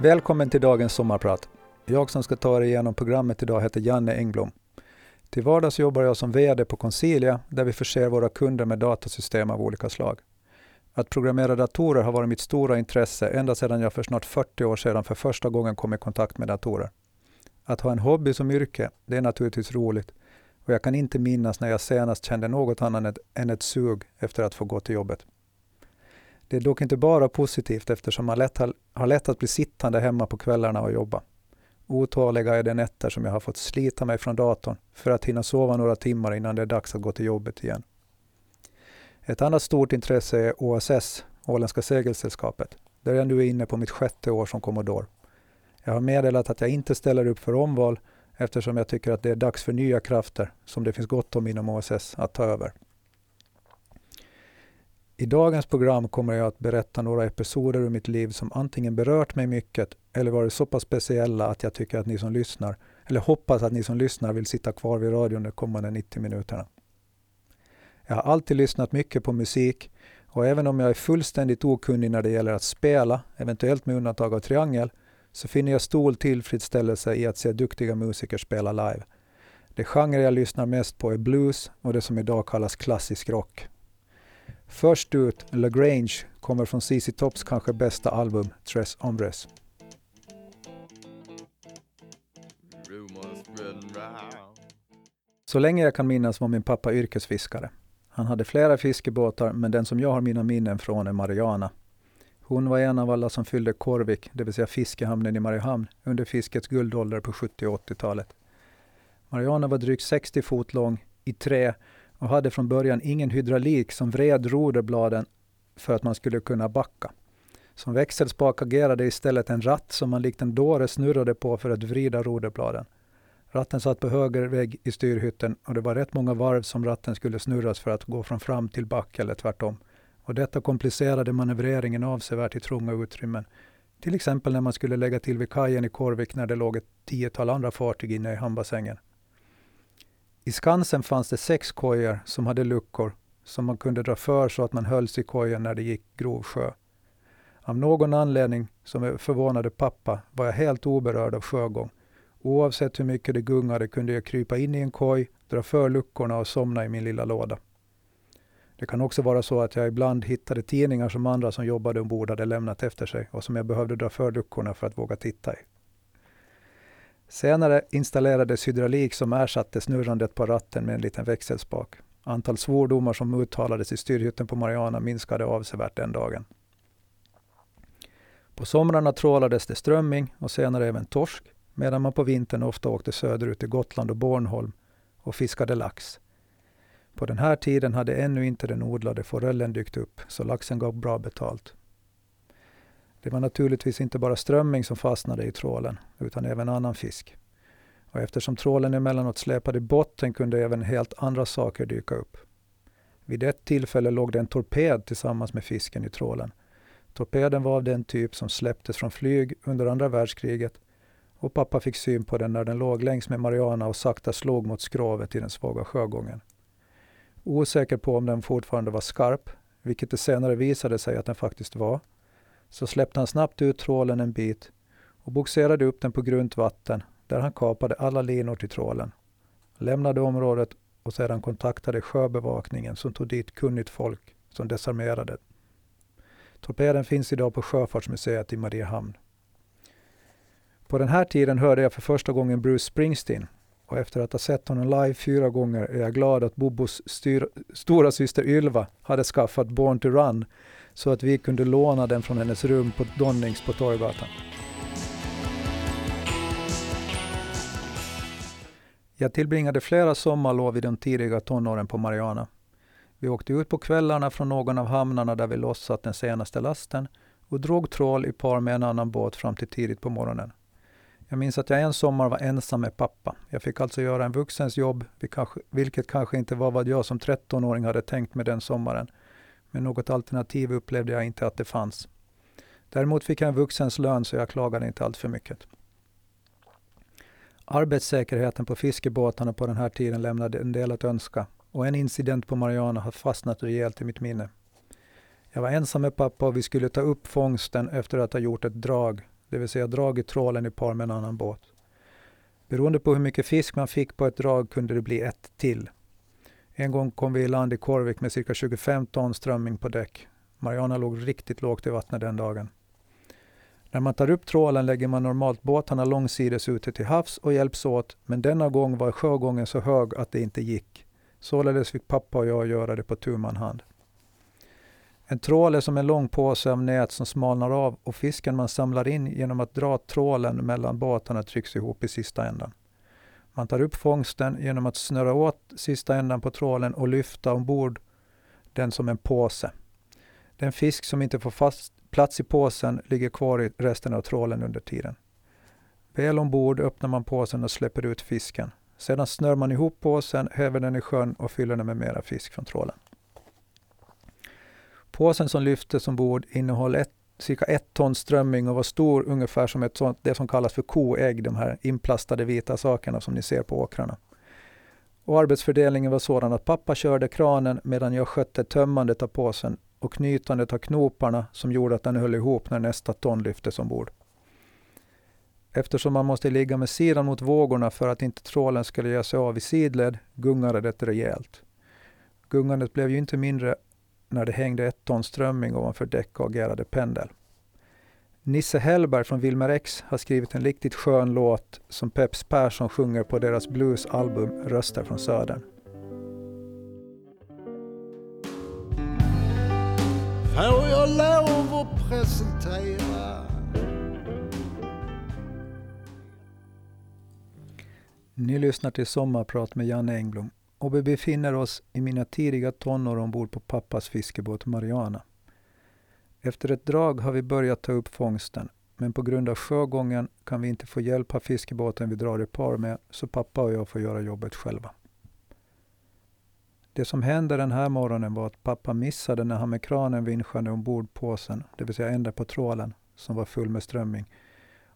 Välkommen till dagens sommarprat. Jag som ska ta er igenom programmet idag heter Janne Engblom. Till vardags jobbar jag som VD på Consilia där vi förser våra kunder med datasystem av olika slag. Att programmera datorer har varit mitt stora intresse ända sedan jag för snart 40 år sedan för första gången kom i kontakt med datorer. Att ha en hobby som yrke, det är naturligtvis roligt och jag kan inte minnas när jag senast kände något annat än ett sug efter att få gå till jobbet. Det är dock inte bara positivt eftersom man lätt har, har lätt att bli sittande hemma på kvällarna och jobba. Otaliga är de nätter som jag har fått slita mig från datorn för att hinna sova några timmar innan det är dags att gå till jobbet igen. Ett annat stort intresse är OSS, Åländska segelsällskapet, där jag nu är inne på mitt sjätte år som kommodor. Jag har meddelat att jag inte ställer upp för omval eftersom jag tycker att det är dags för nya krafter, som det finns gott om inom OSS, att ta över. I dagens program kommer jag att berätta några episoder ur mitt liv som antingen berört mig mycket eller varit så pass speciella att jag tycker att ni som lyssnar, eller hoppas att ni som lyssnar vill sitta kvar vid radion de kommande 90 minuterna. Jag har alltid lyssnat mycket på musik och även om jag är fullständigt okunnig när det gäller att spela, eventuellt med undantag av triangel, så finner jag stor tillfredsställelse i att se duktiga musiker spela live. Det genre jag lyssnar mest på är blues och det som idag kallas klassisk rock. Först ut, LaGrange, kommer från ZZ Tops kanske bästa album, Tres Hombres. Så länge jag kan minnas var min pappa yrkesfiskare. Han hade flera fiskebåtar, men den som jag har mina minnen från är Mariana. Hon var en av alla som fyllde Korvik, det vill säga fiskehamnen i Mariehamn, under fiskets guldålder på 70 och 80-talet. Mariana var drygt 60 fot lång, i trä och hade från början ingen hydraulik som vred roderbladen för att man skulle kunna backa. Som växelspak agerade istället en ratt som man likt en dåre snurrade på för att vrida roderbladen. Ratten satt på höger vägg i styrhytten och det var rätt många varv som ratten skulle snurras för att gå från fram till back eller tvärtom. Och detta komplicerade manövreringen avsevärt i trånga utrymmen. Till exempel när man skulle lägga till vid kajen i Korvik när det låg ett tiotal andra fartyg inne i hamnbassängen. I Skansen fanns det sex kojor som hade luckor som man kunde dra för så att man hölls i kojen när det gick grov sjö. Av någon anledning som förvånade pappa var jag helt oberörd av sjögång. Oavsett hur mycket det gungade kunde jag krypa in i en koj, dra för luckorna och somna i min lilla låda. Det kan också vara så att jag ibland hittade tidningar som andra som jobbade ombord hade lämnat efter sig och som jag behövde dra för luckorna för att våga titta i. Senare installerades hydraulik som ersatte snurrandet på ratten med en liten växelspak. Antal svordomar som uttalades i styrhytten på Mariana minskade avsevärt den dagen. På somrarna trålades det strömming och senare även torsk, medan man på vintern ofta åkte söderut till Gotland och Bornholm och fiskade lax. På den här tiden hade ännu inte den odlade forellen dykt upp, så laxen gav bra betalt. Det var naturligtvis inte bara strömming som fastnade i trålen, utan även annan fisk. Och eftersom trålen emellanåt släpade i botten kunde även helt andra saker dyka upp. Vid ett tillfälle låg det en torped tillsammans med fisken i trålen. Torpeden var av den typ som släpptes från flyg under andra världskriget och pappa fick syn på den när den låg längs med Mariana och sakta slog mot skrovet i den svaga sjögången. Osäker på om den fortfarande var skarp, vilket det senare visade sig att den faktiskt var, så släppte han snabbt ut trålen en bit och bogserade upp den på grunt vatten där han kapade alla linor till trålen, lämnade området och sedan kontaktade sjöbevakningen som tog dit kunnigt folk som desarmerade. Torpeden finns idag på Sjöfartsmuseet i Mariehamn. På den här tiden hörde jag för första gången Bruce Springsteen och efter att ha sett honom live fyra gånger är jag glad att Bobos styr, stora syster Ylva hade skaffat Born to Run så att vi kunde låna den från hennes rum på Donnings på Torggatan. Jag tillbringade flera sommarlov i de tidiga tonåren på Mariana. Vi åkte ut på kvällarna från någon av hamnarna där vi lossat den senaste lasten och drog trål i par med en annan båt fram till tidigt på morgonen. Jag minns att jag en sommar var ensam med pappa. Jag fick alltså göra en vuxens jobb, vilket kanske inte var vad jag som 13-åring hade tänkt med den sommaren men något alternativ upplevde jag inte att det fanns. Däremot fick jag en vuxens lön så jag klagade inte allt för mycket. Arbetssäkerheten på fiskebåtarna på den här tiden lämnade en del att önska och en incident på Mariana har fastnat rejält i mitt minne. Jag var ensam med pappa och vi skulle ta upp fångsten efter att ha gjort ett drag det vill säga dragit trålen i par med en annan båt. Beroende på hur mycket fisk man fick på ett drag kunde det bli ett till. En gång kom vi i land i Korvik med cirka 25 ton strömming på däck. Mariana låg riktigt lågt i vattnet den dagen. När man tar upp trålen lägger man normalt båtarna långsides ute till havs och hjälps åt, men denna gång var sjögången så hög att det inte gick. Således fick pappa och jag göra det på tu man hand. En trål är som en lång påse av nät som smalnar av och fisken man samlar in genom att dra trålen mellan båtarna trycks ihop i sista ändan. Man tar upp fångsten genom att snöra åt sista ändan på trålen och lyfta ombord den som en påse. Den fisk som inte får fast plats i påsen ligger kvar i resten av trålen under tiden. Väl ombord öppnar man påsen och släpper ut fisken. Sedan snör man ihop påsen, häver den i sjön och fyller den med mera fisk från trålen. Påsen som lyftes ombord innehöll ett, cirka ett ton strömming och var stor ungefär som ett sånt, det som kallas för koägg, de här inplastade vita sakerna som ni ser på åkrarna. Och arbetsfördelningen var sådan att pappa körde kranen medan jag skötte tömmandet av påsen och knytandet av knoparna som gjorde att den höll ihop när nästa ton lyftes ombord. Eftersom man måste ligga med sidan mot vågorna för att inte trålen skulle ge sig av i sidled gungade det rejält. Gungandet blev ju inte mindre när det hängde ett ton strömming ovanför däck och agerade pendel. Nisse Hellberg från Wilmer X har skrivit en riktigt skön låt som Peps Persson sjunger på deras bluesalbum Röster från Södern. Får jag lov att presentera Ni lyssnar till Sommarprat med Janne Engblom och vi befinner oss i mina tidiga tonår ombord på pappas fiskebåt Mariana. Efter ett drag har vi börjat ta upp fångsten, men på grund av sjögången kan vi inte få hjälp av fiskebåten vi drar i par med, så pappa och jag får göra jobbet själva. Det som hände den här morgonen var att pappa missade när han med kranen vinschade ombord påsen, det vill säga ända på trålen, som var full med strömming.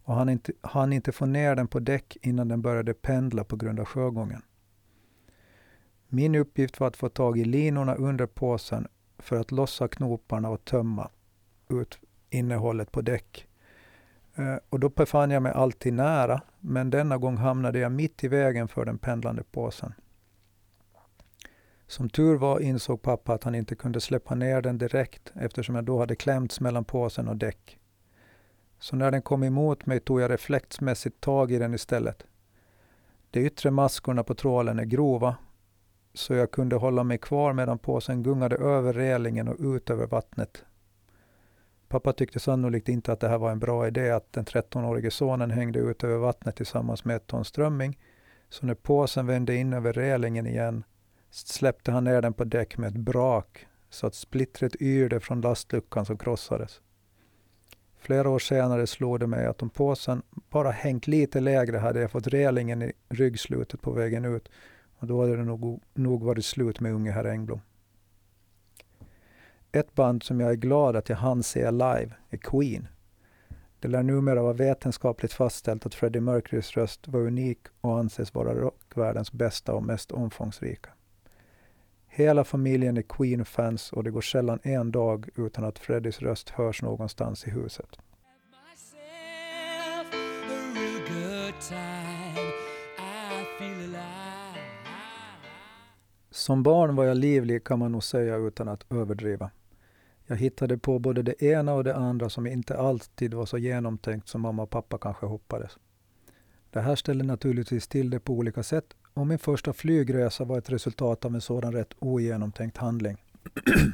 Och han inte, han inte få ner den på däck innan den började pendla på grund av sjögången. Min uppgift var att få tag i linorna under påsen för att lossa knoparna och tömma ut innehållet på däck. Eh, och då befann jag mig alltid nära, men denna gång hamnade jag mitt i vägen för den pendlande påsen. Som tur var insåg pappa att han inte kunde släppa ner den direkt eftersom jag då hade klämts mellan påsen och däck. Så när den kom emot mig tog jag reflexmässigt tag i den istället. De yttre maskorna på trålen är grova så jag kunde hålla mig kvar medan påsen gungade över relingen och ut över vattnet. Pappa tyckte sannolikt inte att det här var en bra idé att den 13-årige sonen hängde ut över vattnet tillsammans med ett ton strömming, så när påsen vände in över relingen igen släppte han ner den på däck med ett brak så att splittret yrde från lastluckan som krossades. Flera år senare slog det mig att om påsen bara hängt lite lägre hade jag fått relingen i ryggslutet på vägen ut och då hade det nog, nog varit slut med unge herr Engblom. Ett band som jag är glad att jag hann se live är Queen. Det lär numera vara vetenskapligt fastställt att Freddie Mercurys röst var unik och anses vara rockvärldens bästa och mest omfångsrika. Hela familjen är Queen-fans och det går sällan en dag utan att Freddies röst hörs någonstans i huset. Som barn var jag livlig kan man nog säga utan att överdriva. Jag hittade på både det ena och det andra som inte alltid var så genomtänkt som mamma och pappa kanske hoppades. Det här ställde naturligtvis till det på olika sätt och min första flygresa var ett resultat av en sådan rätt ogenomtänkt handling.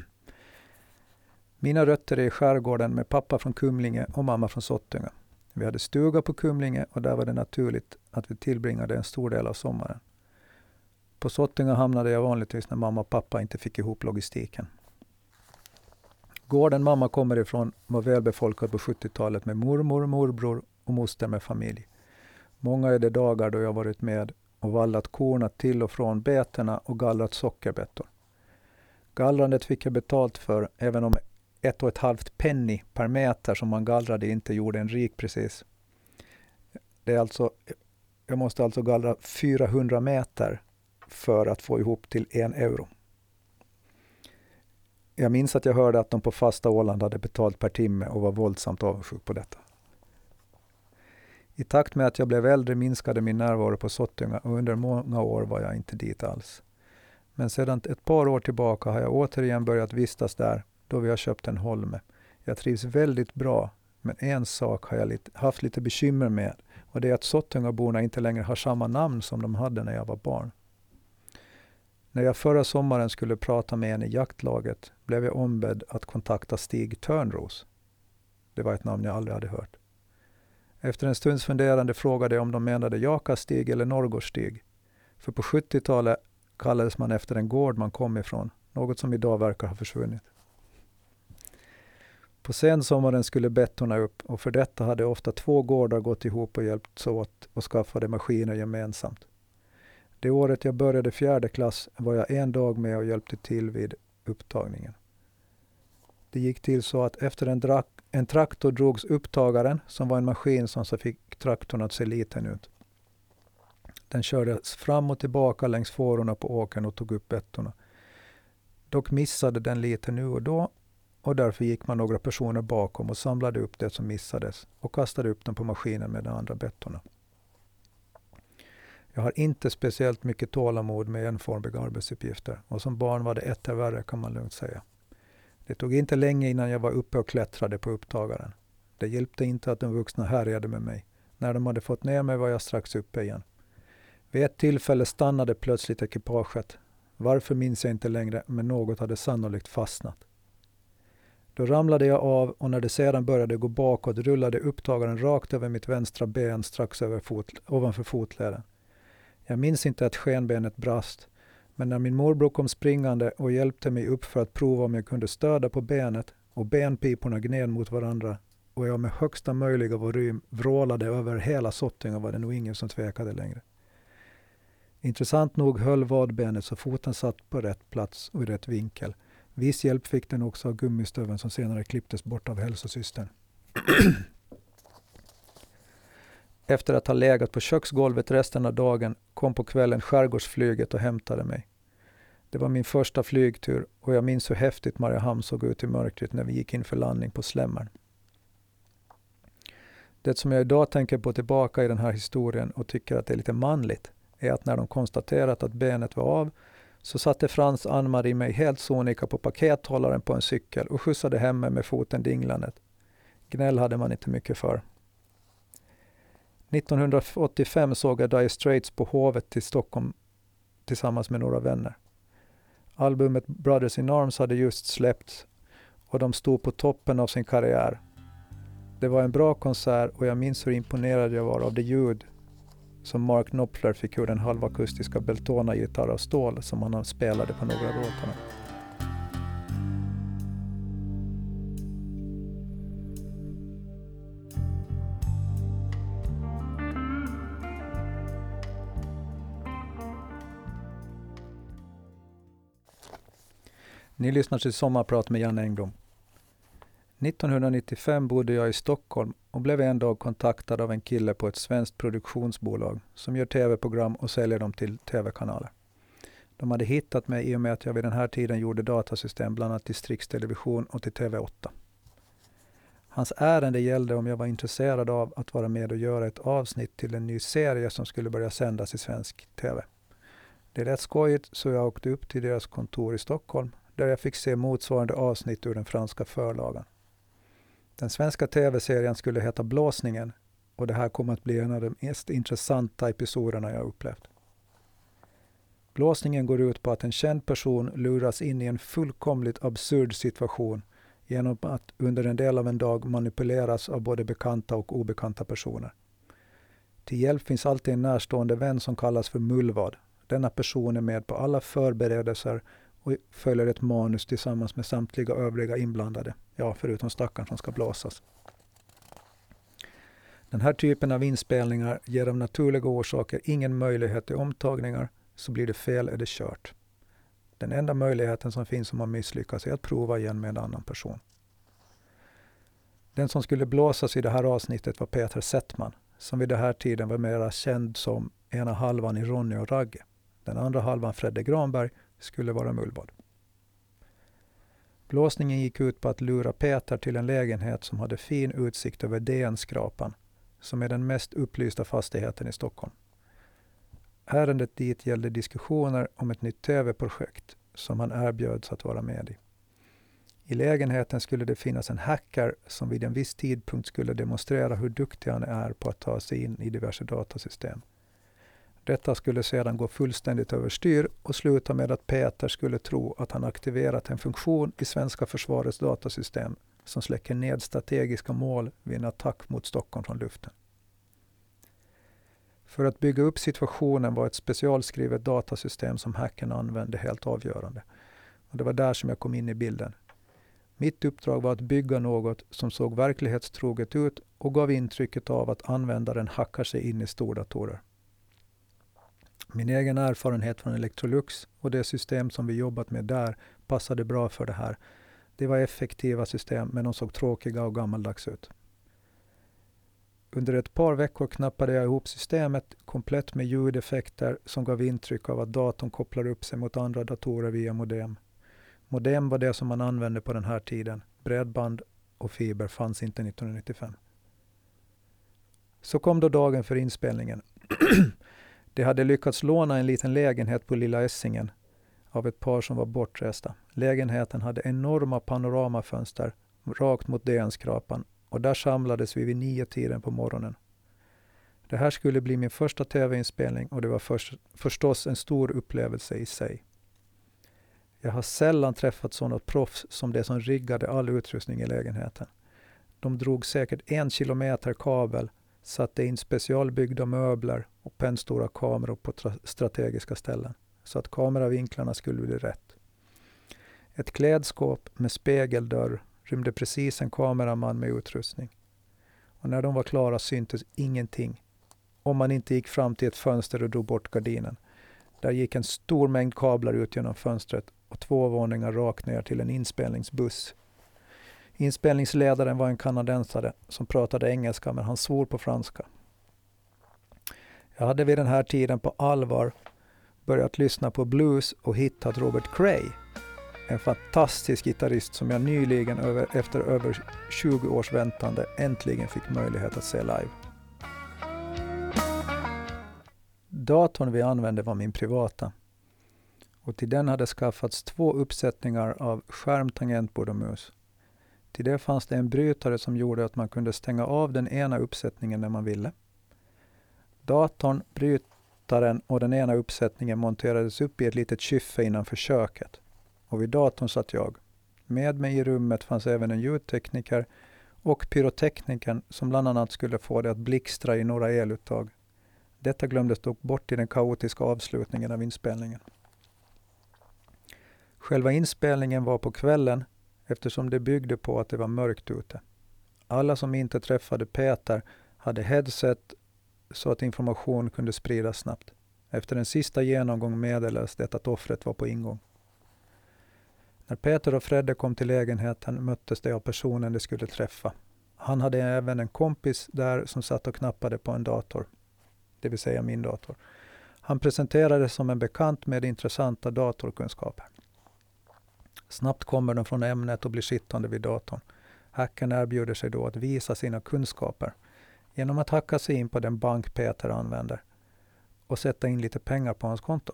Mina rötter är i skärgården med pappa från Kumlinge och mamma från Sottunga. Vi hade stuga på Kumlinge och där var det naturligt att vi tillbringade en stor del av sommaren. På Sottunga hamnade jag vanligtvis när mamma och pappa inte fick ihop logistiken. Gården mamma kommer ifrån var välbefolkad på 70-talet med mormor, morbror och moster med familj. Många är de dagar då jag varit med och vallat korna till och från betena och gallrat sockerbettor. Gallrandet fick jag betalt för, även om ett och ett halvt penny per meter som man gallrade inte gjorde en rik precis. Det är alltså, jag måste alltså gallra 400 meter för att få ihop till en euro. Jag minns att jag hörde att de på fasta Åland hade betalt per timme och var våldsamt avundsjuk på detta. I takt med att jag blev äldre minskade min närvaro på Sottunga och under många år var jag inte dit alls. Men sedan ett par år tillbaka har jag återigen börjat vistas där då vi har köpt en Holme. Jag trivs väldigt bra, men en sak har jag lite, haft lite bekymmer med och det är att Sottungaborna inte längre har samma namn som de hade när jag var barn. När jag förra sommaren skulle prata med en i jaktlaget blev jag ombedd att kontakta Stig Törnros. Det var ett namn jag aldrig hade hört. Efter en stunds funderande frågade jag om de menade Jakastig eller Norrgårdsstig. För på 70-talet kallades man efter en gård man kom ifrån, något som idag verkar ha försvunnit. På sensommaren skulle bettorna upp och för detta hade ofta två gårdar gått ihop och hjälpts åt och skaffade maskiner gemensamt. Det året jag började fjärde klass var jag en dag med och hjälpte till vid upptagningen. Det gick till så att efter en, drack en traktor drogs upptagaren, som var en maskin som så fick traktorn att se liten ut. Den kördes fram och tillbaka längs fårorna på åkern och tog upp bettorna. Dock missade den lite nu och då och därför gick man några personer bakom och samlade upp det som missades och kastade upp dem på maskinen med de andra bettorna. Jag har inte speciellt mycket tålamod med enformiga arbetsuppgifter och som barn var det etter värre kan man lugnt säga. Det tog inte länge innan jag var uppe och klättrade på upptagaren. Det hjälpte inte att de vuxna härjade med mig. När de hade fått ner mig var jag strax uppe igen. Vid ett tillfälle stannade plötsligt ekipaget. Varför minns jag inte längre, men något hade sannolikt fastnat. Då ramlade jag av och när det sedan började gå bakåt rullade upptagaren rakt över mitt vänstra ben strax över fot, ovanför fotleden. Jag minns inte att skenbenet brast, men när min morbror kom springande och hjälpte mig upp för att prova om jag kunde stöda på benet och benpiporna gned mot varandra och jag med högsta möjliga volym vrålade över hela Sottinga var det nog ingen som tvekade längre. Intressant nog höll vadbenet så foten satt på rätt plats och i rätt vinkel. Viss hjälp fick den också av gummistöveln som senare klipptes bort av hälsosystern. Efter att ha legat på köksgolvet resten av dagen kom på kvällen skärgårdsflyget och hämtade mig. Det var min första flygtur och jag minns hur häftigt Mariehamn såg ut i mörkret när vi gick in för landning på Slämmaren. Det som jag idag tänker på tillbaka i den här historien och tycker att det är lite manligt är att när de konstaterat att benet var av så satte Frans Ann-Marie mig helt sonika på pakethållaren på en cykel och skjutsade hem mig med foten dinglandet. Gnäll hade man inte mycket för. 1985 såg jag Dire Straits på Hovet i Stockholm tillsammans med några vänner. Albumet Brothers in Arms hade just släppts och de stod på toppen av sin karriär. Det var en bra konsert och jag minns hur imponerad jag var av det ljud som Mark Knopfler fick ur den halvakustiska Beltona-gitarr av stål som han spelade på några av låtarna. Ni lyssnar till Sommarprat med Janne Engblom. 1995 bodde jag i Stockholm och blev en dag kontaktad av en kille på ett svenskt produktionsbolag som gör tv-program och säljer dem till tv-kanaler. De hade hittat mig i och med att jag vid den här tiden gjorde datasystem bland annat till Strix Television och till TV8. Hans ärende gällde om jag var intresserad av att vara med och göra ett avsnitt till en ny serie som skulle börja sändas i svensk TV. Det lät skojigt så jag åkte upp till deras kontor i Stockholm där jag fick se motsvarande avsnitt ur den franska förlagan. Den svenska tv-serien skulle heta Blåsningen och det här kommer att bli en av de mest intressanta episoderna jag upplevt. Blåsningen går ut på att en känd person luras in i en fullkomligt absurd situation genom att under en del av en dag manipuleras av både bekanta och obekanta personer. Till hjälp finns alltid en närstående vän som kallas för Mullvad. Denna person är med på alla förberedelser och följer ett manus tillsammans med samtliga övriga inblandade. Ja, förutom stackaren som ska blåsas. Den här typen av inspelningar ger av naturliga orsaker ingen möjlighet till omtagningar, så blir det fel är det kört. Den enda möjligheten som finns om man misslyckas är att prova igen med en annan person. Den som skulle blåsas i det här avsnittet var Peter Settman, som vid den här tiden var mera känd som ena halvan i Ronny och Ragge. Den andra halvan, Fredde Granberg, skulle vara mullvad. Blåsningen gick ut på att lura Peter till en lägenhet som hade fin utsikt över DN-skrapan som är den mest upplysta fastigheten i Stockholm. Ärendet dit gällde diskussioner om ett nytt tv-projekt som han erbjöds att vara med i. I lägenheten skulle det finnas en hacker som vid en viss tidpunkt skulle demonstrera hur duktig han är på att ta sig in i diverse datasystem. Detta skulle sedan gå fullständigt överstyr och sluta med att Peter skulle tro att han aktiverat en funktion i svenska försvarets datasystem som släcker ned strategiska mål vid en attack mot Stockholm från luften. För att bygga upp situationen var ett specialskrivet datasystem som hacken använde helt avgörande. Och det var där som jag kom in i bilden. Mitt uppdrag var att bygga något som såg verklighetstroget ut och gav intrycket av att användaren hackar sig in i stordatorer. Min egen erfarenhet från Electrolux och det system som vi jobbat med där passade bra för det här. Det var effektiva system, men de såg tråkiga och gammaldags ut. Under ett par veckor knappade jag ihop systemet komplett med ljudeffekter som gav intryck av att datorn kopplar upp sig mot andra datorer via modem. Modem var det som man använde på den här tiden. Bredband och fiber fanns inte 1995. Så kom då dagen för inspelningen. De hade lyckats låna en liten lägenhet på Lilla Essingen av ett par som var bortresta. Lägenheten hade enorma panoramafönster rakt mot DN-skrapan och där samlades vi vid nio tiden på morgonen. Det här skulle bli min första tv-inspelning och det var först, förstås en stor upplevelse i sig. Jag har sällan träffat sådana proffs som det som riggade all utrustning i lägenheten. De drog säkert en kilometer kabel, satte in specialbyggda möbler och pennstora kameror på strategiska ställen så att kameravinklarna skulle bli rätt. Ett klädskåp med spegeldörr rymde precis en kameraman med utrustning. Och när de var klara syntes ingenting om man inte gick fram till ett fönster och drog bort gardinen. Där gick en stor mängd kablar ut genom fönstret och två våningar rakt ner till en inspelningsbuss. Inspelningsledaren var en kanadensare som pratade engelska men han svor på franska. Jag hade vid den här tiden på allvar börjat lyssna på blues och hittat Robert Cray. En fantastisk gitarrist som jag nyligen över, efter över 20 års väntande äntligen fick möjlighet att se live. Datorn vi använde var min privata och till den hade skaffats två uppsättningar av skärm, tangentbord och mus. Till det fanns det en brytare som gjorde att man kunde stänga av den ena uppsättningen när man ville. Datorn, brytaren och den ena uppsättningen monterades upp i ett litet kyffe innanför köket. Och vid datorn satt jag. Med mig i rummet fanns även en ljudtekniker och pyroteknikern som bland annat skulle få det att blixtra i några eluttag. Detta glömdes dock bort i den kaotiska avslutningen av inspelningen. Själva inspelningen var på kvällen eftersom det byggde på att det var mörkt ute. Alla som inte träffade Peter hade headset så att information kunde spridas snabbt. Efter en sista genomgång meddelades det att offret var på ingång. När Peter och Fredde kom till lägenheten möttes de av personen de skulle träffa. Han hade även en kompis där som satt och knappade på en dator, det vill säga min dator. Han presenterades som en bekant med intressanta datorkunskaper. Snabbt kommer de från ämnet och blir sittande vid datorn. Hackern erbjuder sig då att visa sina kunskaper genom att hacka sig in på den bank Peter använder och sätta in lite pengar på hans konto.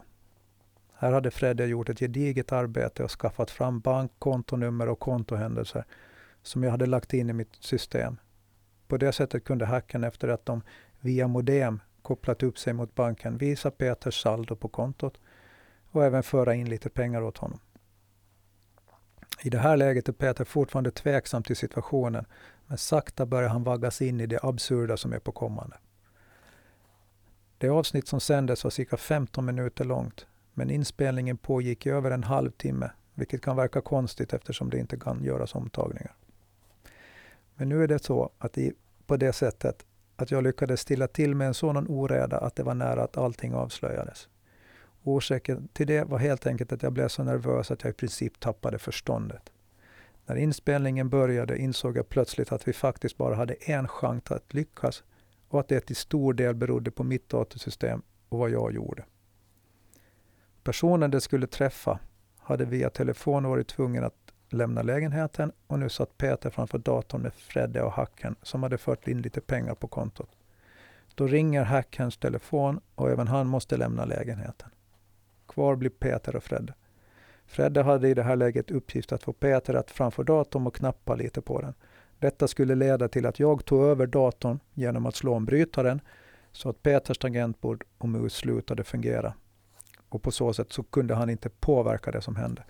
Här hade Fredde gjort ett gediget arbete och skaffat fram bankkontonummer och kontohändelser som jag hade lagt in i mitt system. På det sättet kunde hacken efter att de via modem kopplat upp sig mot banken visa Peters saldo på kontot och även föra in lite pengar åt honom. I det här läget är Peter fortfarande tveksam till situationen, men sakta börjar han vaggas in i det absurda som är på kommande. Det avsnitt som sändes var cirka 15 minuter långt, men inspelningen pågick i över en halvtimme, vilket kan verka konstigt eftersom det inte kan göras omtagningar. Men nu är det så att i, på det sättet att jag lyckades stilla till med en sådan oreda att det var nära att allting avslöjades. Orsaken till det var helt enkelt att jag blev så nervös att jag i princip tappade förståndet. När inspelningen började insåg jag plötsligt att vi faktiskt bara hade en chans att lyckas och att det till stor del berodde på mitt datorsystem och vad jag gjorde. Personen det skulle träffa hade via telefon varit tvungen att lämna lägenheten och nu satt Peter framför datorn med Fredde och Hacken som hade fört in lite pengar på kontot. Då ringer Hackens telefon och även han måste lämna lägenheten. Kvar blir Peter och Fredde. Fredde hade i det här läget uppgift att få Peter att framför datorn och knappa lite på den. Detta skulle leda till att jag tog över datorn genom att slå om brytaren så att Peters tangentbord och mus slutade fungera. Och på så sätt så kunde han inte påverka det som hände.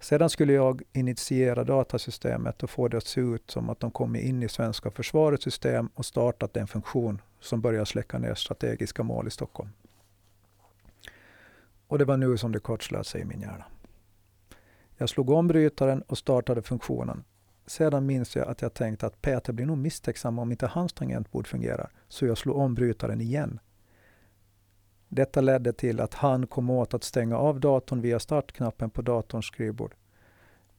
Sedan skulle jag initiera datasystemet och få det att se ut som att de kommit in i svenska försvarets system och startat en funktion som börjar släcka ner strategiska mål i Stockholm. Och det var nu som det kortslöt sig i min hjärna. Jag slog om brytaren och startade funktionen. Sedan minns jag att jag tänkte att Peter blir nog misstänksam om inte hans tangentbord fungerar, så jag slog om brytaren igen. Detta ledde till att han kom åt att stänga av datorn via startknappen på datorns skrivbord.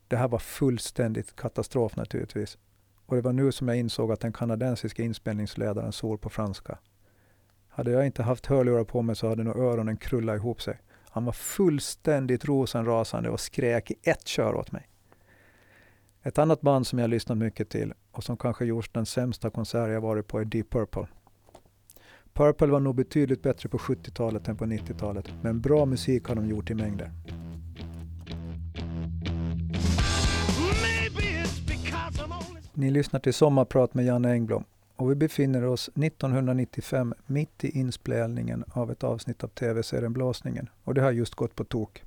Det här var fullständigt katastrof naturligtvis. Och det var nu som jag insåg att den kanadensiska inspelningsledaren svor på franska. Hade jag inte haft hörlurar på mig så hade nog öronen krullat ihop sig. Han var fullständigt rosenrasande och skrek i ett kör åt mig. Ett annat band som jag lyssnat mycket till och som kanske gjort den sämsta konsert jag varit på är Deep Purple. Purple var nog betydligt bättre på 70-talet än på 90-talet, men bra musik har de gjort i mängder. Ni lyssnar till Sommarprat med Janne Engblom och vi befinner oss 1995 mitt i inspelningen av ett avsnitt av tv-serien Blåsningen och det har just gått på tok.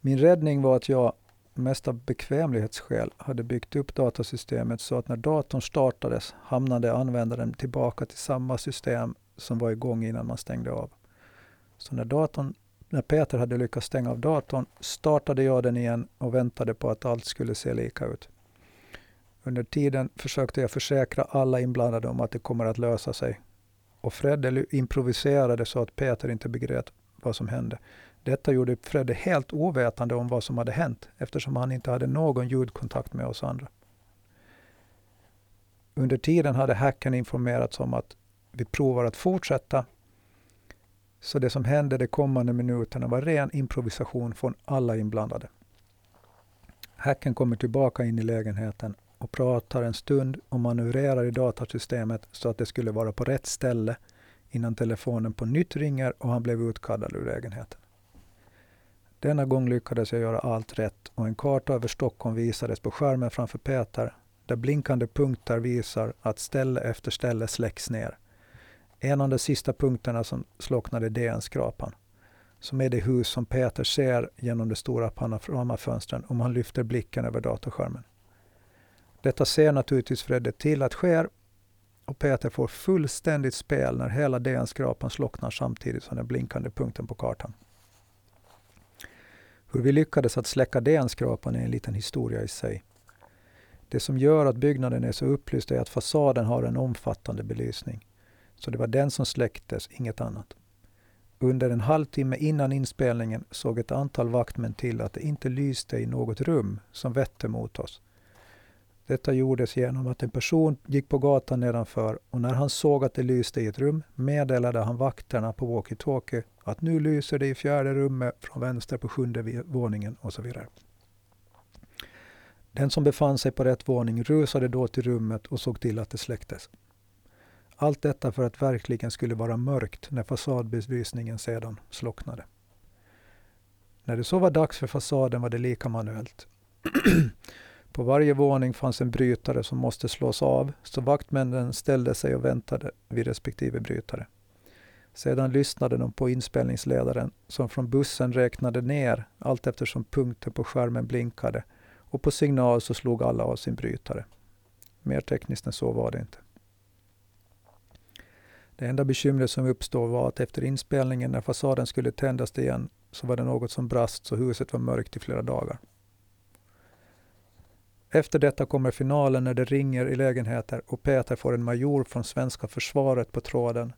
Min räddning var att jag, mest av bekvämlighetsskäl, hade byggt upp datasystemet så att när datorn startades hamnade användaren tillbaka till samma system som var igång innan man stängde av. Så när, datorn, när Peter hade lyckats stänga av datorn startade jag den igen och väntade på att allt skulle se lika ut. Under tiden försökte jag försäkra alla inblandade om att det kommer att lösa sig. Och Fredde improviserade så att Peter inte begrep vad som hände. Detta gjorde Fredde helt ovetande om vad som hade hänt eftersom han inte hade någon ljudkontakt med oss andra. Under tiden hade hacken informerats om att vi provar att fortsätta. Så det som hände de kommande minuterna var ren improvisation från alla inblandade. Hacken kommer tillbaka in i lägenheten och pratar en stund och manövrerar i datasystemet så att det skulle vara på rätt ställe innan telefonen på nytt ringer och han blev utkallad ur lägenheten. Denna gång lyckades jag göra allt rätt och en karta över Stockholm visades på skärmen framför Peter där blinkande punkter visar att ställe efter ställe släcks ner. En av de sista punkterna som slocknade DN-skrapan, som är det hus som Peter ser genom de stora panoramafönstren om han lyfter blicken över datorskärmen. Detta ser naturligtvis Fredde till att sker och Peter får fullständigt spel när hela DN-skrapan slocknar samtidigt som den blinkande punkten på kartan. Hur vi lyckades att släcka DN-skrapan är en liten historia i sig. Det som gör att byggnaden är så upplyst är att fasaden har en omfattande belysning. Så det var den som släcktes, inget annat. Under en halvtimme innan inspelningen såg ett antal vaktmän till att det inte lyste i något rum som vette mot oss. Detta gjordes genom att en person gick på gatan nedanför och när han såg att det lyste i ett rum meddelade han vakterna på walkie-talkie att nu lyser det i fjärde rummet från vänster på sjunde våningen och så vidare. Den som befann sig på rätt våning rusade då till rummet och såg till att det släcktes. Allt detta för att verkligen skulle vara mörkt när fasadbelysningen sedan slocknade. När det så var dags för fasaden var det lika manuellt. På varje våning fanns en brytare som måste slås av, så vaktmännen ställde sig och väntade vid respektive brytare. Sedan lyssnade de på inspelningsledaren som från bussen räknade ner allt eftersom punkten på skärmen blinkade och på signal så slog alla av sin brytare. Mer tekniskt än så var det inte. Det enda bekymret som uppstod var att efter inspelningen när fasaden skulle tändas igen så var det något som brast så huset var mörkt i flera dagar. Efter detta kommer finalen när det ringer i lägenheter och Peter får en major från svenska försvaret på tråden.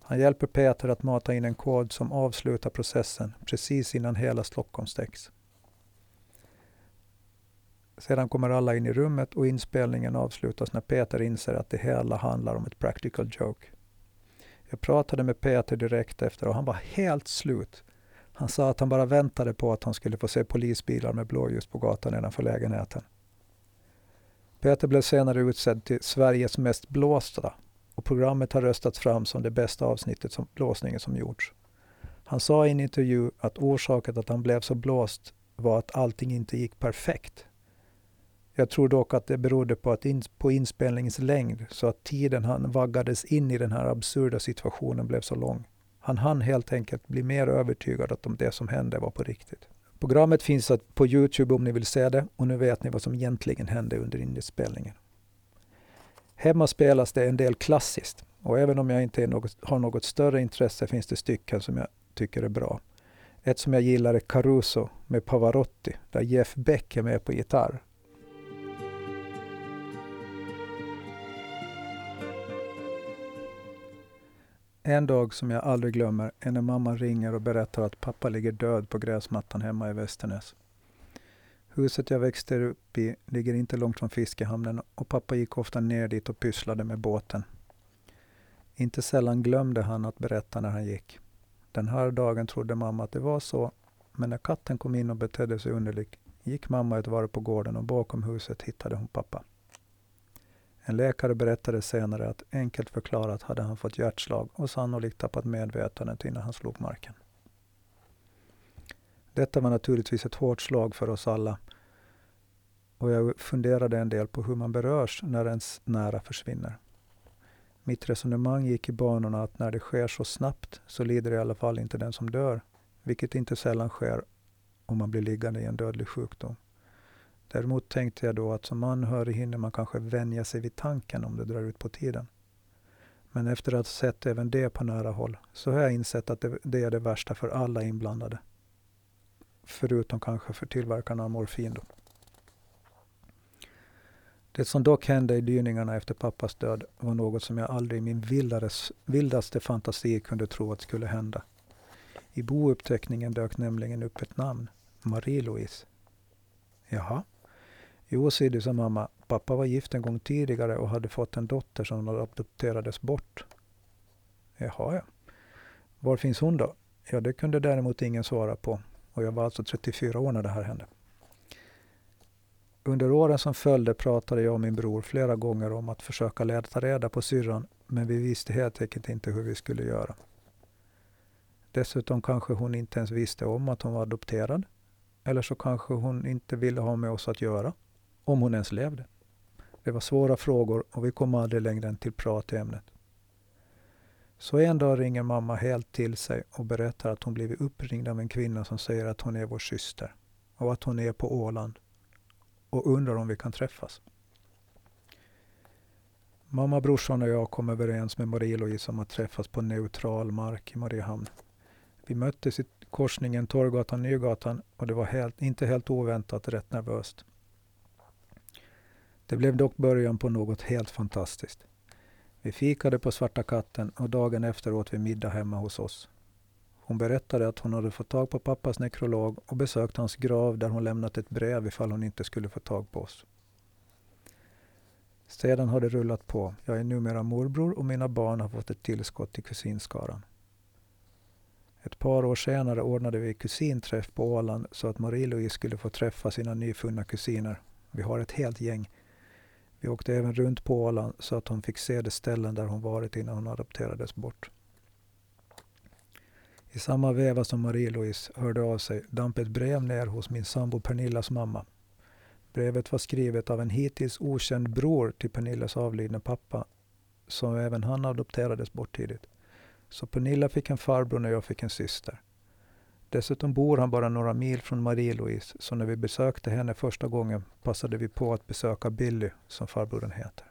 Han hjälper Peter att mata in en kod som avslutar processen precis innan hela Stockholm stäcks. Sedan kommer alla in i rummet och inspelningen avslutas när Peter inser att det hela handlar om ett practical joke. Jag pratade med Peter direkt efter och han var helt slut. Han sa att han bara väntade på att han skulle få se polisbilar med blåljus på gatan nedanför lägenheten. Peter blev senare utsedd till Sveriges mest blåsta och programmet har röstats fram som det bästa avsnittet som blåsningen som gjorts. Han sa i en intervju att orsaken att han blev så blåst var att allting inte gick perfekt. Jag tror dock att det berodde på, att in, på inspelningens längd, så att tiden han vaggades in i den här absurda situationen blev så lång. Han hann helt enkelt bli mer övertygad att om det som hände var på riktigt. Programmet finns på Youtube om ni vill se det och nu vet ni vad som egentligen hände under inspelningen. Hemma spelas det en del klassiskt och även om jag inte något, har något större intresse finns det stycken som jag tycker är bra. Ett som jag gillar är Caruso med Pavarotti där Jeff Beck är med på gitarr. En dag som jag aldrig glömmer är när mamma ringer och berättar att pappa ligger död på gräsmattan hemma i Västernäs. Huset jag växte upp i ligger inte långt från fiskehamnen och pappa gick ofta ner dit och pysslade med båten. Inte sällan glömde han att berätta när han gick. Den här dagen trodde mamma att det var så, men när katten kom in och betedde sig underligt gick mamma ett varv på gården och bakom huset hittade hon pappa. En läkare berättade senare att enkelt förklarat hade han fått hjärtslag och sannolikt tappat medvetandet innan han slog marken. Detta var naturligtvis ett hårt slag för oss alla och jag funderade en del på hur man berörs när ens nära försvinner. Mitt resonemang gick i banorna att när det sker så snabbt så lider i alla fall inte den som dör, vilket inte sällan sker om man blir liggande i en dödlig sjukdom. Däremot tänkte jag då att som anhörig hinner man kanske vänja sig vid tanken om det drar ut på tiden. Men efter att ha sett även det på nära håll så har jag insett att det, det är det värsta för alla inblandade. Förutom kanske för tillverkarna av morfin. Då. Det som dock hände i dyningarna efter pappas död var något som jag aldrig i min vildares, vildaste fantasi kunde tro att skulle hända. I bouppteckningen dök nämligen upp ett namn, Marie-Louise. Jaha? Jo, Siddy, sa mamma. Pappa var gift en gång tidigare och hade fått en dotter som adopterades bort. Jaha, ja. Var finns hon då? Ja, det kunde däremot ingen svara på. Och jag var alltså 34 år när det här hände. Under åren som följde pratade jag och min bror flera gånger om att försöka leta reda på syrran, men vi visste helt enkelt inte hur vi skulle göra. Dessutom kanske hon inte ens visste om att hon var adopterad. Eller så kanske hon inte ville ha med oss att göra, om hon ens levde. Det var svåra frågor och vi kom aldrig längre än till prat i ämnet. Så en dag ringer mamma helt till sig och berättar att hon blivit uppringd av en kvinna som säger att hon är vår syster och att hon är på Åland och undrar om vi kan träffas. Mamma, brorsan och jag kom överens med Marie-Louise om att träffas på neutral mark i Mariehamn. Vi möttes i korsningen Torggatan-Nygatan och det var helt, inte helt oväntat rätt nervöst. Det blev dock början på något helt fantastiskt. Vi fikade på Svarta katten och dagen efter åt vi middag hemma hos oss. Hon berättade att hon hade fått tag på pappas nekrolog och besökt hans grav där hon lämnat ett brev ifall hon inte skulle få tag på oss. Sedan har det rullat på. Jag är numera morbror och mina barn har fått ett tillskott till kusinskaran. Ett par år senare ordnade vi kusinträff på Åland så att Marie-Louise skulle få träffa sina nyfunna kusiner. Vi har ett helt gäng. Vi åkte även runt på Åland så att hon fick se de ställen där hon varit innan hon adopterades bort. I samma veva som Marie-Louise hörde av sig damp ett brev ner hos min sambo Pernillas mamma. Brevet var skrivet av en hittills okänd bror till Pernillas avlidne pappa, som även han adopterades bort tidigt. Så Pernilla fick en farbror när jag fick en syster. Dessutom bor han bara några mil från Marie-Louise, så när vi besökte henne första gången passade vi på att besöka Billy, som farbrodern heter.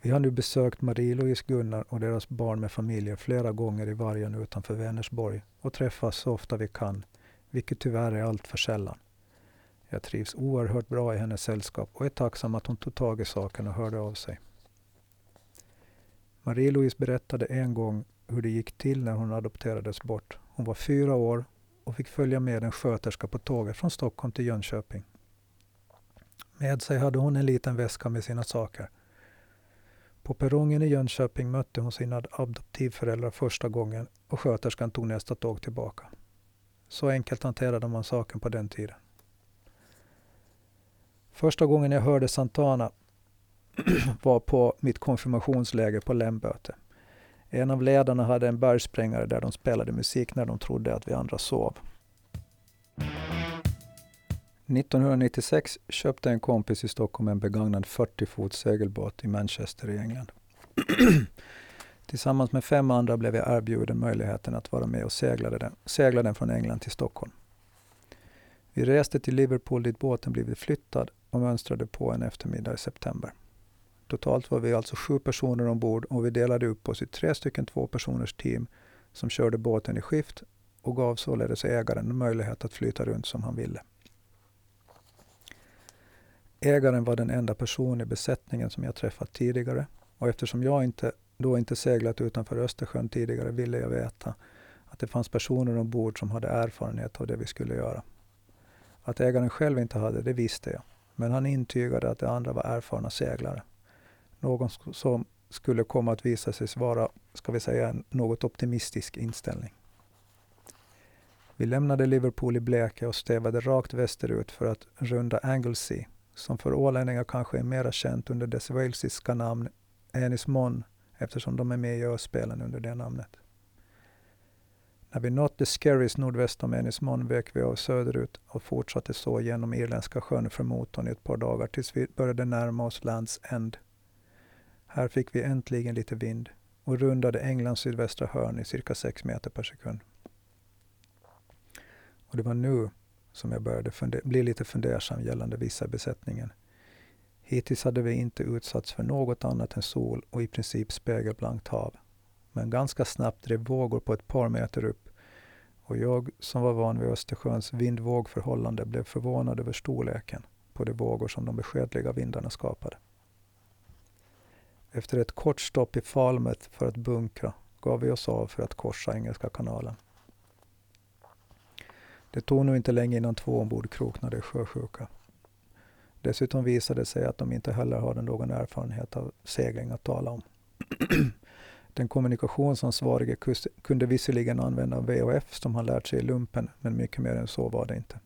Vi har nu besökt Marie-Louise, Gunnar och deras barn med familjer flera gånger i Vargen utanför Vänersborg och träffas så ofta vi kan, vilket tyvärr är allt för sällan. Jag trivs oerhört bra i hennes sällskap och är tacksam att hon tog tag i saken och hörde av sig. Marie-Louise berättade en gång hur det gick till när hon adopterades bort. Hon var fyra år och fick följa med en sköterska på tåget från Stockholm till Jönköping. Med sig hade hon en liten väska med sina saker. På perrongen i Jönköping mötte hon sina adoptivföräldrar första gången och sköterskan tog nästa tåg tillbaka. Så enkelt hanterade man saken på den tiden. Första gången jag hörde Santana var på mitt konfirmationsläger på Lämböte. En av ledarna hade en bergsprängare där de spelade musik när de trodde att vi andra sov. 1996 köpte en kompis i Stockholm en begagnad 40 fot segelbåt i Manchester i England. Tillsammans med fem andra blev jag erbjuden möjligheten att vara med och segla den, segla den från England till Stockholm. Vi reste till Liverpool dit båten blivit flyttad och mönstrade på en eftermiddag i september. Totalt var vi alltså sju personer ombord och vi delade upp oss i tre stycken tvåpersoners team som körde båten i skift och gav således ägaren möjlighet att flyta runt som han ville. Ägaren var den enda person i besättningen som jag träffat tidigare och eftersom jag inte, då inte seglat utanför Östersjön tidigare ville jag veta att det fanns personer ombord som hade erfarenhet av det vi skulle göra. Att ägaren själv inte hade det visste jag, men han intygade att de andra var erfarna seglare. Någon som skulle komma att visa sig vara, ska vi säga, en något optimistisk inställning. Vi lämnade Liverpool i bleke och stävade rakt västerut för att runda Anglesey, som för ålänningar kanske är mera känt under dess walesiska namn Enismon, eftersom de är med i öspelen under det namnet. När vi nådde Skerries nordväst om Enismon vek vi av söderut och fortsatte så genom Irländska sjön för motorn i ett par dagar tills vi började närma oss Lands End. Här fick vi äntligen lite vind och rundade Englands sydvästra hörn i cirka 6 meter per sekund. Och det var nu som jag började bli lite fundersam gällande vissa besättningen. Hittills hade vi inte utsatts för något annat än sol och i princip spegelblankt hav. Men ganska snabbt drev vågor på ett par meter upp och jag som var van vid Östersjöns vindvågförhållande blev förvånad över storleken på de vågor som de beskedliga vindarna skapade. Efter ett kort stopp i Falmet för att bunkra gav vi oss av för att korsa Engelska kanalen. Det tog nog inte länge innan två ombord kroknade i sjösjuka. Dessutom visade det sig att de inte heller hade någon erfarenhet av segling att tala om. Den kommunikationsansvarige kunde visserligen använda VHF som han lärt sig i lumpen, men mycket mer än så var det inte.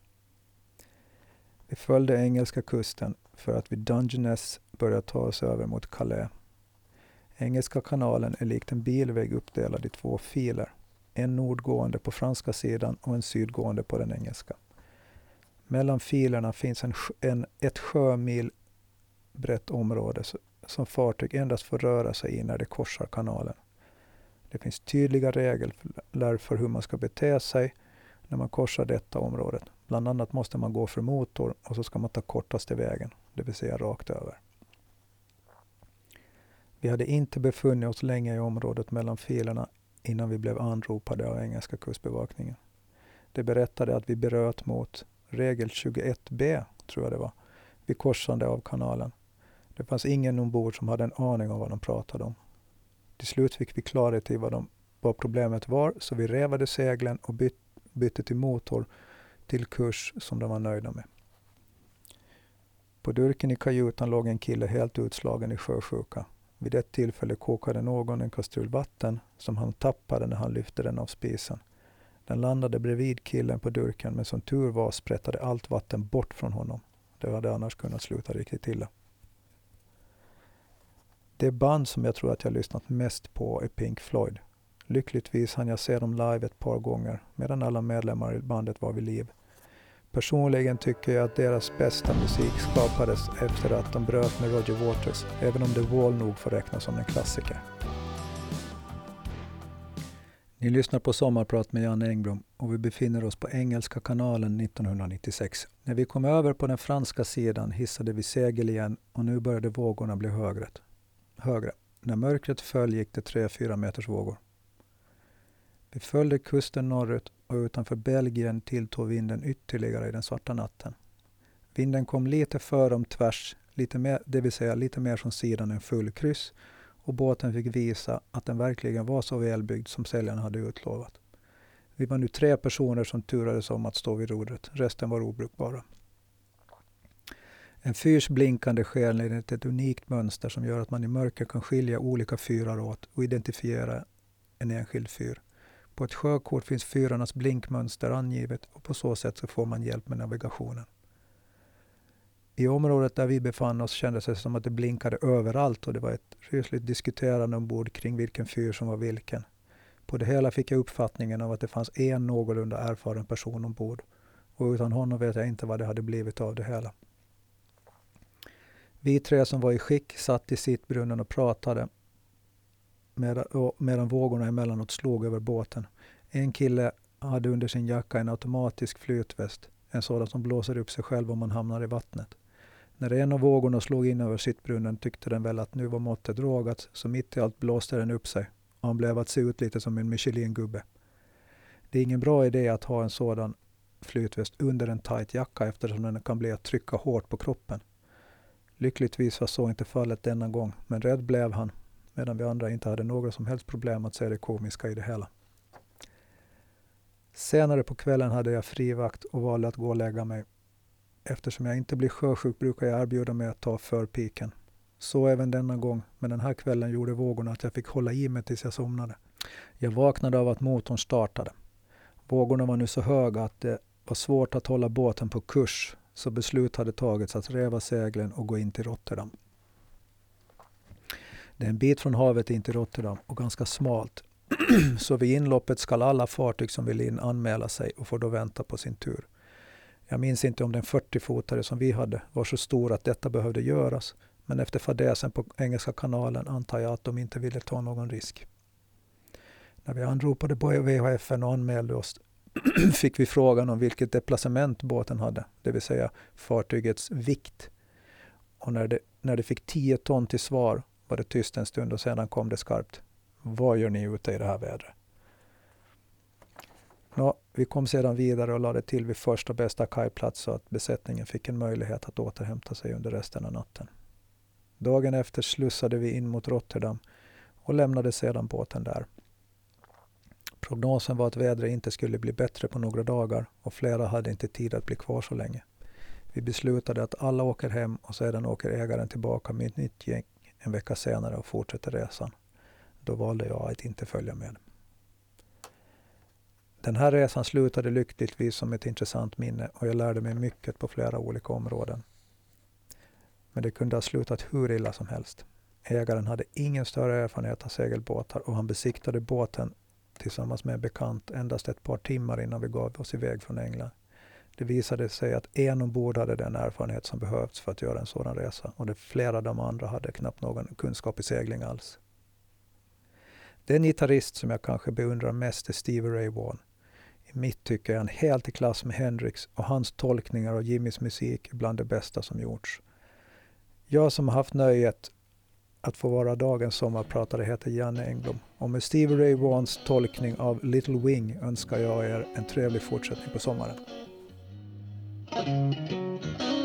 Vi följde engelska kusten för att vid Dungeness börja ta oss över mot Calais. Engelska kanalen är likt en bilväg uppdelad i två filer. En nordgående på franska sidan och en sydgående på den engelska. Mellan filerna finns en, en, ett sjömil brett område som fartyg endast får röra sig i när de korsar kanalen. Det finns tydliga regler för hur man ska bete sig när man korsar detta område. Bland annat måste man gå för motor och så ska man ta kortaste vägen, det vill säga rakt över. Vi hade inte befunnit oss länge i området mellan filerna innan vi blev anropade av engelska kustbevakningen. De berättade att vi bröt mot regel 21b, tror jag det var, vid korsande av kanalen. Det fanns ingen ombord som hade en aning om vad de pratade om. Till slut fick vi klarhet i vad, de, vad problemet var, så vi revade seglen och byt, bytte till motor till kurs som de var nöjda med. På durken i kajutan låg en kille helt utslagen i sjösjuka. Vid ett tillfälle kokade någon en kastrull vatten som han tappade när han lyfte den av spisen. Den landade bredvid killen på durken men som tur var sprättade allt vatten bort från honom. Det hade annars kunnat sluta riktigt illa. Det band som jag tror att jag lyssnat mest på är Pink Floyd. Lyckligtvis hann jag se dem live ett par gånger medan alla medlemmar i bandet var vid liv. Personligen tycker jag att deras bästa musik skapades efter att de bröt med Roger Waters, även om The Wall nog får räknas som en klassiker. Ni lyssnar på Sommarprat med Jan Engblom och vi befinner oss på Engelska kanalen 1996. När vi kom över på den franska sidan hissade vi segel igen och nu började vågorna bli högre. högre. När mörkret föll gick det 3-4 meters vågor. Vi följde kusten norrut och utanför Belgien tilltog vinden ytterligare i den svarta natten. Vinden kom lite för om tvärs, lite mer, det vill säga lite mer från sidan än full kryss och båten fick visa att den verkligen var så välbyggd som säljaren hade utlovat. Vi var nu tre personer som turades om att stå vid rodret. Resten var obrukbara. En fyrs blinkande sken enligt ett unikt mönster som gör att man i mörker kan skilja olika fyrar åt och identifiera en enskild fyr. På ett sjökort finns fyrarnas blinkmönster angivet och på så sätt så får man hjälp med navigationen. I området där vi befann oss kändes det som att det blinkade överallt och det var ett rysligt diskuterande ombord kring vilken fyr som var vilken. På det hela fick jag uppfattningen av att det fanns en någorlunda erfaren person ombord och utan honom vet jag inte vad det hade blivit av det hela. Vi tre som var i skick satt i sittbrunnen och pratade medan, medan vågorna emellanåt slog över båten. En kille hade under sin jacka en automatisk flytväst, en sådan som blåser upp sig själv om man hamnar i vattnet. När en av vågorna slog in över sittbrunnen tyckte den väl att nu var måttet rågat, så mitt i allt blåste den upp sig och han blev att se ut lite som en Michelin-gubbe. Det är ingen bra idé att ha en sådan flytväst under en tight jacka eftersom den kan bli att trycka hårt på kroppen. Lyckligtvis var så inte fallet denna gång, men rädd blev han, medan vi andra inte hade några som helst problem att se det komiska i det hela. Senare på kvällen hade jag frivakt och valde att gå och lägga mig. Eftersom jag inte blir sjösjuk brukar jag erbjuda mig att ta förpiken. Så även denna gång, men den här kvällen gjorde vågorna att jag fick hålla i mig tills jag somnade. Jag vaknade av att motorn startade. Vågorna var nu så höga att det var svårt att hålla båten på kurs, så beslut hade tagits att reva seglen och gå in till Rotterdam. Det är en bit från havet in till Rotterdam och ganska smalt. så vid inloppet skall alla fartyg som vill in anmäla sig och får då vänta på sin tur. Jag minns inte om den 40-fotare som vi hade var så stor att detta behövde göras, men efter fadäsen på Engelska kanalen antar jag att de inte ville ta någon risk. När vi anropade på VHFN och anmälde oss fick vi frågan om vilket deplacement båten hade, det vill säga fartygets vikt. Och när det, när det fick 10 ton till svar var det tyst en stund och sedan kom det skarpt. Vad gör ni ute i det här vädret? Nå, vi kom sedan vidare och lade till vid första bästa kajplats så att besättningen fick en möjlighet att återhämta sig under resten av natten. Dagen efter slussade vi in mot Rotterdam och lämnade sedan båten där. Prognosen var att vädret inte skulle bli bättre på några dagar och flera hade inte tid att bli kvar så länge. Vi beslutade att alla åker hem och sedan åker ägaren tillbaka med ett nytt gäng en vecka senare och fortsätter resan. Då valde jag att inte följa med. Den här resan slutade lyckligtvis som ett intressant minne och jag lärde mig mycket på flera olika områden. Men det kunde ha slutat hur illa som helst. Ägaren hade ingen större erfarenhet av segelbåtar och han besiktade båten tillsammans med en bekant endast ett par timmar innan vi gav oss iväg från England. Det visade sig att en ombord hade den erfarenhet som behövts för att göra en sådan resa och de flera av de andra hade knappt någon kunskap i segling alls. Den gitarrist som jag kanske beundrar mest är Stevie Ray Vaughan. I mitt tycke är han helt i klass med Hendrix och hans tolkningar av Jimmys musik är bland det bästa som gjorts. Jag som har haft nöjet att få vara dagens sommarpratare heter Janne Engblom och med Stevie Ray Vaughans tolkning av Little Wing önskar jag er en trevlig fortsättning på sommaren. Thank you.